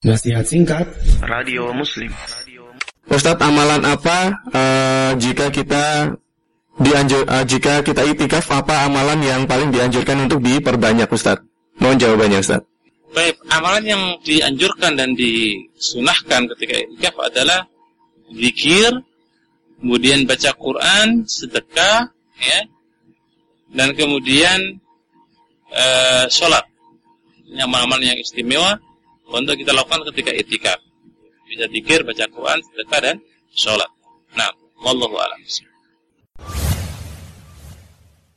Nasihat singkat Radio Muslim Ustadz amalan apa uh, jika kita dianjur uh, jika kita itikaf apa amalan yang paling dianjurkan untuk diperbanyak Ustadz? Mohon jawabannya Ustadz. Baik, amalan yang dianjurkan dan disunahkan ketika itikaf adalah zikir, kemudian baca Quran, sedekah, ya, dan kemudian uh, sholat. Ini amalan-amalan yang istimewa untuk kita lakukan ketika itikaf. Bisa zikir, baca Quran, sedekah dan sholat. Nah, wallahu a'lam.